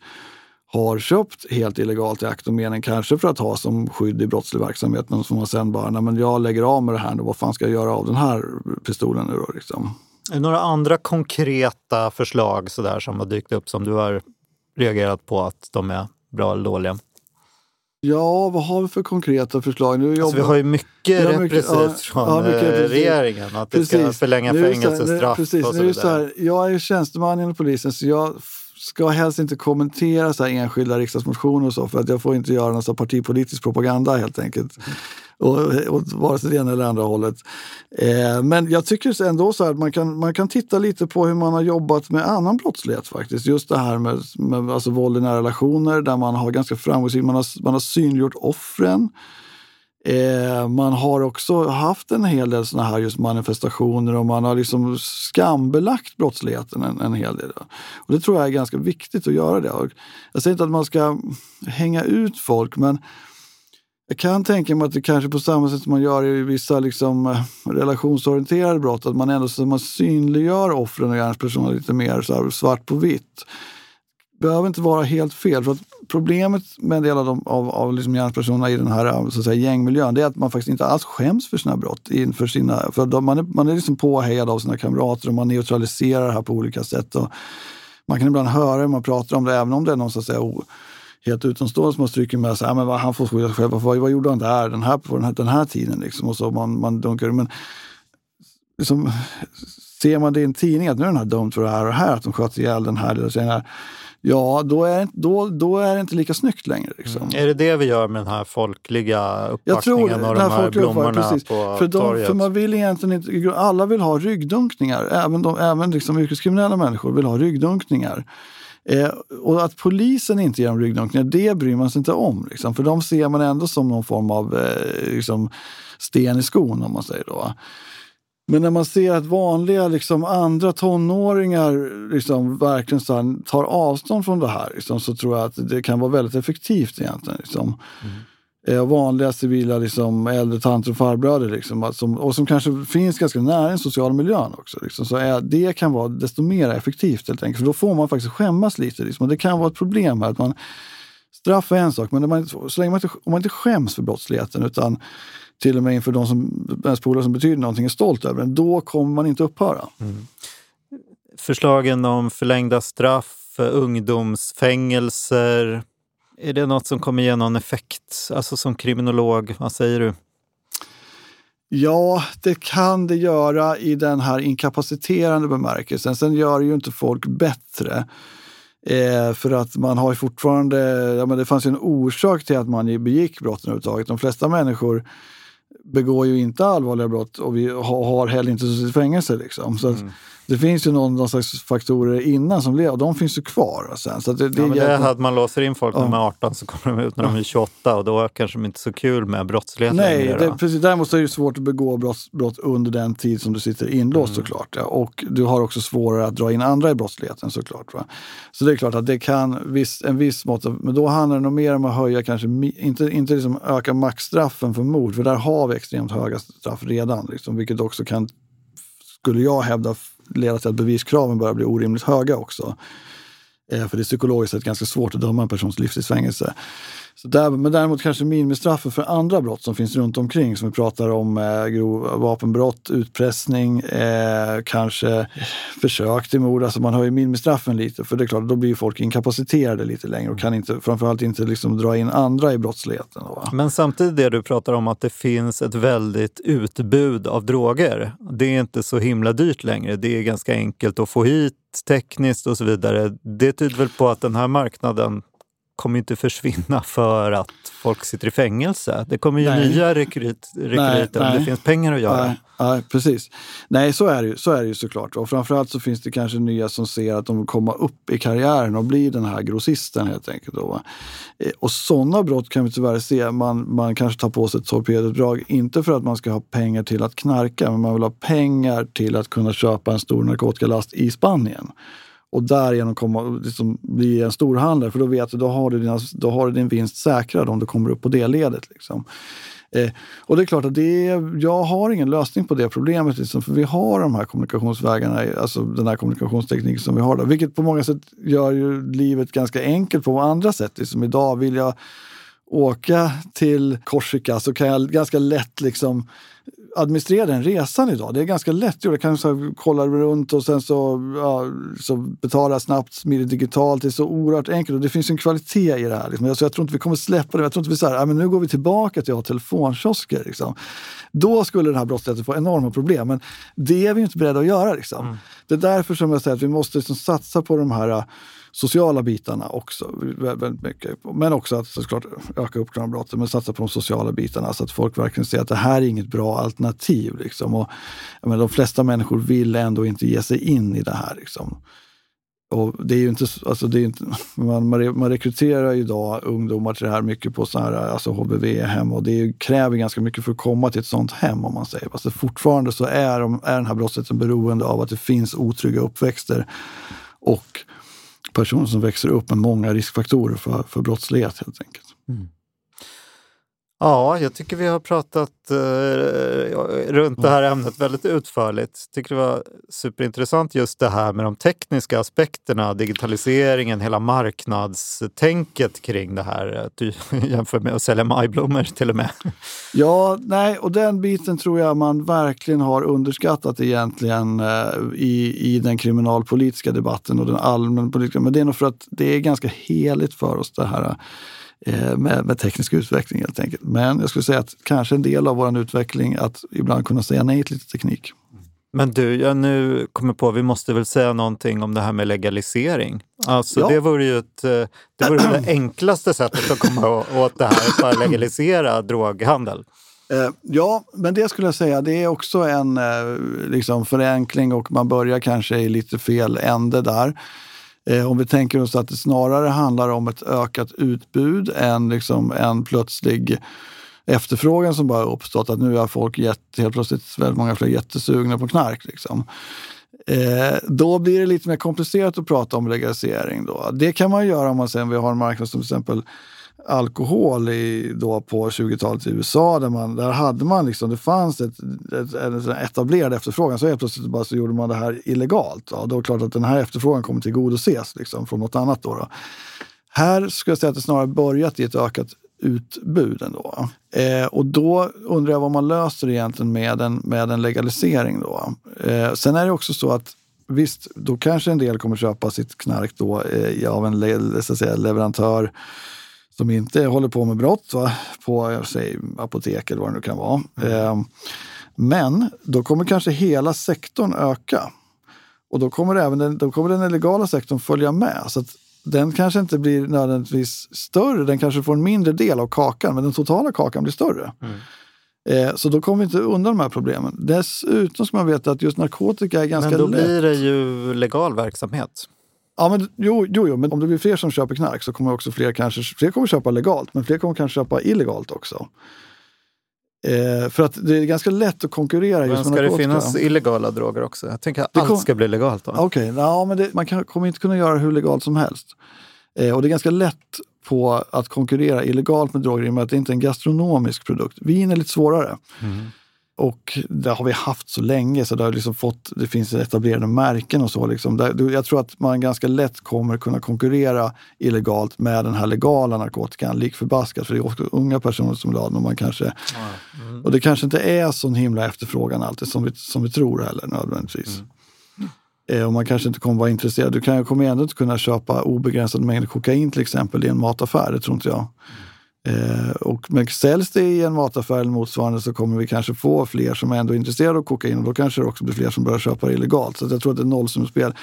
[SPEAKER 2] har köpt helt illegalt i akt och mening, kanske för att ha som skydd i brottslig verksamhet, men som man sen bara, nej men jag lägger av med det här nu, vad fan ska jag göra av den här pistolen nu då? Liksom.
[SPEAKER 1] Är det några andra konkreta förslag sådär som har dykt upp som du har reagerat på att de är bra eller dåliga.
[SPEAKER 2] Ja, vad har vi för konkreta förslag? Nu
[SPEAKER 1] Alltså, vi har ju mycket repressivt
[SPEAKER 2] ja,
[SPEAKER 1] från
[SPEAKER 2] ja, mycket
[SPEAKER 1] eh, regeringen. Att det ska
[SPEAKER 2] Precis.
[SPEAKER 1] förlänga fängelsestraff
[SPEAKER 2] Precis,
[SPEAKER 1] och så
[SPEAKER 2] det så
[SPEAKER 1] vidare.
[SPEAKER 2] här, jag är tjänsteman inom polisen så jag ska helst inte kommentera så här enskilda riksdagsmotioner och så för att jag får inte göra någon partipolitisk propaganda helt enkelt. Och, och vare sig det ena eller andra hållet. Eh, men jag tycker ändå så här att man kan, man kan titta lite på hur man har jobbat med annan brottslighet faktiskt. Just det här med, med alltså våld i nära relationer där man har ganska framgångsrikt, man har, man har synliggjort offren. Eh, man har också haft en hel del såna här just manifestationer och man har liksom skambelagt brottsligheten en, en hel del. Och det tror jag är ganska viktigt att göra det. Jag säger inte att man ska hänga ut folk men jag kan tänka mig att det kanske på samma sätt som man gör i vissa liksom, eh, relationsorienterade brott, att man ändå så man synliggör offren och gärningspersonerna lite mer så här, svart på vitt. behöver inte vara helt fel. För att problemet med en del av, de, av, av liksom gärningspersonerna i den här eh, så att säga, gängmiljön det är att man faktiskt inte alls skäms för sina brott. Inför sina, för de, man, är, man är liksom påhejad av sina kamrater och man neutraliserar det här på olika sätt. Och man kan ibland höra hur man pratar om det, även om det är någon så att säga, o, helt utomstående som har strykit med sig, men vad, han får skylla sig själv, vad, vad gjorde han där den här, på den här, den här tiden? Liksom, och så man, man dunkar, men liksom, ser man det i en tidning att nu är den här dömd för det här och det här, att de sköt ihjäl den här lilla tjejen. Ja, då är, då, då är det inte lika snyggt längre. Liksom.
[SPEAKER 1] Är det det vi gör med den här folkliga
[SPEAKER 2] det.
[SPEAKER 1] och de
[SPEAKER 2] här
[SPEAKER 1] här blommorna
[SPEAKER 2] precis.
[SPEAKER 1] på
[SPEAKER 2] För, de,
[SPEAKER 1] torget?
[SPEAKER 2] för man vill egentligen inte, alla vill ha ryggdunkningar. Även, de, även liksom yrkeskriminella människor vill ha ryggdunkningar. Eh, och att polisen inte ger dem ryggdunkningar, det bryr man sig inte om. Liksom, för de ser man ändå som någon form av eh, liksom, sten i skon om man säger då. Men när man ser att vanliga liksom, andra tonåringar liksom, verkligen så här, tar avstånd från det här liksom, så tror jag att det kan vara väldigt effektivt egentligen. Liksom. Mm. Eh, vanliga civila liksom, äldre tanter och farbröder liksom, som, och som kanske finns ganska nära den sociala miljön också. Liksom, så är, det kan vara desto mer effektivt helt enkelt. För då får man faktiskt skämmas lite. Liksom. Och det kan vara ett problem här. Att man, straff är en sak, men man, så länge man inte, om man inte skäms för brottsligheten utan till och med inför de som, ens polare som betyder någonting är stolt över den, då kommer man inte upphöra. Mm.
[SPEAKER 1] Förslagen om förlängda straff, ungdomsfängelser. Är det något som kommer ge någon effekt? Alltså som kriminolog, vad säger du?
[SPEAKER 2] Ja, det kan det göra i den här inkapaciterande bemärkelsen. Sen gör ju inte folk bättre. Eh, för att man har ju fortfarande, ja, men det fanns ju en orsak till att man begick brotten överhuvudtaget. De flesta människor begår ju inte allvarliga brott och vi har, har heller inte suttit i fängelse. Liksom. Så att det finns ju någon, någon slags faktorer innan som lever och de finns ju kvar. Sen. Så det, det
[SPEAKER 1] Ja, men det är att man låser in folk när de är 18 så kommer de ut när de är 28 och då kanske de inte är så kul med brottslighet
[SPEAKER 2] Nej,
[SPEAKER 1] längre.
[SPEAKER 2] det, precis. Däremot är det svårt att begå brott, brott under den tid som du sitter inlåst
[SPEAKER 1] Mm.
[SPEAKER 2] såklart. Ja. Och du har också svårare att dra in andra i brottsligheten såklart. Va? Så det är klart att det kan viss, en viss mått av, men då handlar det nog mer om att höja kanske, inte, inte liksom öka maxstraffen för mord, för där har vi extremt höga straff redan. Liksom, vilket också kan, skulle jag hävda, leda till att beviskraven börjar bli orimligt höga också. Eh, för det är psykologiskt sett ganska svårt att döma en persons livstidsfängelse. Så där, men däremot kanske minimistraffen för andra brott som finns runt omkring som vi pratar om eh, grov vapenbrott, utpressning, eh, kanske försök till mord. Alltså man höjer minimistraffen lite för det är klart, då blir ju folk inkapaciterade lite längre och kan inte, framförallt inte liksom dra in andra i brottsligheten. Då, va?
[SPEAKER 1] Men samtidigt det du pratar om att det finns ett väldigt utbud av droger. Det är inte så himla dyrt längre. Det är ganska enkelt att få hit tekniskt och så vidare. Det tyder väl på att den här marknaden kommer inte försvinna för att folk sitter i fängelse. Det kommer ju
[SPEAKER 2] Nej.
[SPEAKER 1] nya rekryt, rekryter om
[SPEAKER 2] nej.
[SPEAKER 1] det finns pengar att göra.
[SPEAKER 2] Nej, nej, precis. Nej, så är, det ju, så är det ju såklart. Och framförallt så finns det kanske nya som ser att de komma upp i karriären och bli den här grossisten helt enkelt. Då? Eh, Och sådana brott kan vi tyvärr se. Man, man kanske tar på sig ett torpeduppdrag, inte för att man ska ha pengar till att knarka, men man vill ha pengar till att kunna köpa en stor narkotikalast i Spanien. Och därigenom komma, liksom, bli en storhandlare, för då vet du, då har du, dina, då har du din vinst säkrad om du kommer upp på det ledet. Liksom. Eh, och det är klart att det är, jag har ingen lösning på det problemet, liksom, för vi har de här kommunikationsvägarna, alltså den här kommunikationstekniken som vi har. Där, vilket på många sätt gör ju livet ganska enkelt på andra sätt. Liksom, idag vill jag åka till Korsika så kan jag ganska lätt liksom administrera den resan idag. Det är ganska lätt. Jag kan så kolla runt och sen så, ja, så betala snabbt, smidigt digitalt. Det är så oerhört enkelt och det finns en kvalitet i det här. Liksom. Alltså, jag tror inte vi kommer släppa det. Jag tror inte vi säger att nu går vi tillbaka till att ha telefonkiosker. Liksom. Då skulle den här brottsligheten få enorma problem. Men det är vi inte beredda att göra. Liksom. Mm. Det är därför som jag säger att vi måste liksom satsa på de här sociala bitarna också. Väldigt mycket. Men också att såklart öka upp de brotten, men satsa på de sociala bitarna så att folk verkligen ser att det här är inget bra alternativ. Liksom. Och, menar, de flesta människor vill ändå inte ge sig in i det här. Liksom. Och det är ju inte, alltså det är inte, [LAUGHS] man, man rekryterar idag ungdomar till det här mycket på så här, alltså HBV-hem och det kräver ganska mycket för att komma till ett sånt hem om man säger. Alltså fortfarande så är, är den här brottsligheten beroende av att det finns otrygga uppväxter och personer som växer upp med många riskfaktorer för, för brottslighet helt enkelt. Mm.
[SPEAKER 1] Ja, jag tycker vi har pratat eh, runt det här ämnet väldigt utförligt. Jag tycker det var superintressant just det här med de tekniska aspekterna, digitaliseringen, hela marknadstänket kring det här. Du [LAUGHS] jämför med att sälja majblommor till och med.
[SPEAKER 2] Ja, nej, och den biten tror jag man verkligen har underskattat egentligen eh, i, i den kriminalpolitiska debatten och den allmänpolitiska. Men det är nog för att det är ganska heligt för oss det här med, med, teknisk utveckling helt enkelt. Men jag skulle säga att kanske en del av vår utveckling att ibland kunna säga nej till lite teknik.
[SPEAKER 1] Men du, jag nu kommer på, vi måste väl säga någonting om det här med legalisering. Alltså ja. det vore ju ett, eh, det, vore det [CLEARS THROAT] enklaste sättet att komma åt det här, att legalisera droghandel.
[SPEAKER 2] Eh, ja, men det skulle jag säga, det är också en liksom, förenkling och man börjar kanske i lite fel ände där. Eh, om vi tänker oss att det snarare handlar om ett ökat utbud än liksom en plötslig efterfrågan som bara uppstått. Att nu är folk jätte, helt plötsligt väldigt många fler jättesugna på knark. Liksom. Eh, då blir det lite mer komplicerat att prata om legalisering. Då. Det kan man göra om man sen vi har en marknad som till exempel alkohol i, då på 20-talet i USA. Där, man, där hade man liksom, det fanns ett, ett, en etablerad efterfrågan. Så helt plötsligt bara så gjorde man det här illegalt. Ja, då är det klart att den här efterfrågan kommer tillgodoses liksom, från något annat. Då, då. Här skulle jag säga att det snarare börjat i ett ökat utbud ändå. Eh, och då undrar jag vad man löser egentligen med en, med en legalisering. Då. Eh, sen är det också så att visst, då kanske en del kommer köpa sitt knark då, eh, av en så att säga, leverantör som inte håller på med brott va? på säg, apotek eller vad det nu kan vara. Eh, men då kommer kanske hela sektorn öka. Och då kommer, även den, då kommer den illegala sektorn följa med. Så att den kanske inte blir nödvändigtvis större, den kanske får en mindre del av kakan, men den totala kakan blir större. Mm. Eh, så då kommer vi inte undan de här problemen. Dessutom ska man veta att just narkotika är ganska lätt.
[SPEAKER 1] Men då lätt. blir det ju legal verksamhet.
[SPEAKER 2] Ja, men, jo, jo, jo, men om det blir fler som köper knark så kommer också fler kanske fler kommer köpa legalt, men fler kommer kanske köpa illegalt också. Eh, för att det är ganska lätt att konkurrera
[SPEAKER 1] men
[SPEAKER 2] just
[SPEAKER 1] med ska det finnas illegala droger också? Jag tänker att allt kom... ska bli legalt.
[SPEAKER 2] Okej, okay, ja, men det, man kan, kommer inte kunna göra hur legalt som helst. Eh, och det är ganska lätt på att konkurrera illegalt med droger i och med att det inte är en gastronomisk produkt. Vin är lite svårare. Mm. Och det har vi haft så länge så det, har liksom fått, det finns etablerade märken och så. Liksom. Jag tror att man ganska lätt kommer kunna konkurrera illegalt med den här legala narkotikan lik förbaskat. För det är också unga personer som vill ha den. Och, man kanske, mm. och det kanske inte är så himla efterfrågan alltid som vi, som vi tror heller nödvändigtvis. Mm. Eh, och man kanske inte kommer vara intresserad. Du kan, kommer ändå inte kunna köpa obegränsad mängd kokain till exempel i en mataffär. Det tror inte jag. Mm. Eh, och men säljs det i en mataffär eller motsvarande så kommer vi kanske få fler som är ändå intresserade av kokain och då kanske det också blir fler som börjar köpa det illegalt. Så jag tror att det är nollsummespel.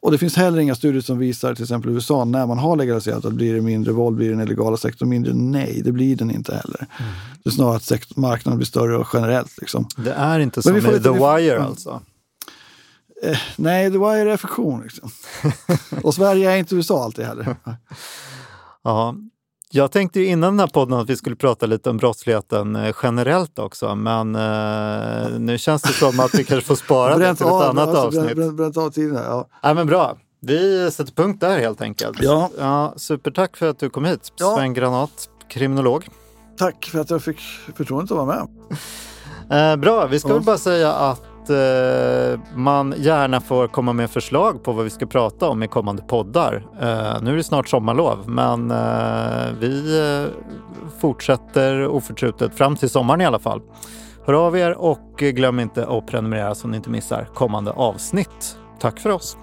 [SPEAKER 2] Och det finns heller inga studier som visar, till exempel i USA, när man har legaliserat att blir det mindre våld, blir den illegala sektorn mindre? Nej, det blir den inte heller. Mm. Det är snarare att marknaden blir större och generellt. Liksom.
[SPEAKER 1] Det är inte som i The Wire alltså?
[SPEAKER 2] Eh, nej, The Wire är fiktion. Liksom. [LAUGHS] och Sverige är inte USA alltid heller.
[SPEAKER 1] ja, jag tänkte ju innan den här podden att vi skulle prata lite om brottsligheten eh, generellt också, men eh, nu känns det som att vi kanske får spara det till ett annat alltså, avsnitt.
[SPEAKER 2] Bränt, bränt av tiden, ja.
[SPEAKER 1] ja. men bra. Vi sätter punkt där helt enkelt.
[SPEAKER 2] Ja.
[SPEAKER 1] Ja, supertack för att du kom hit, ja. Sven Granat, kriminolog.
[SPEAKER 2] Tack för att jag fick förtroendet att vara
[SPEAKER 1] med. Eh, bra, vi ska ja. väl bara säga att eh, man gärna får komma med förslag på vad vi ska prata om i kommande poddar. Eh, nu är det snart sommarlov, men eh, vi eh, fortsätter oförtrutet fram till sommaren i alla fall. Hör av er och glöm inte att prenumerera så ni inte missar kommande avsnitt. Tack för oss!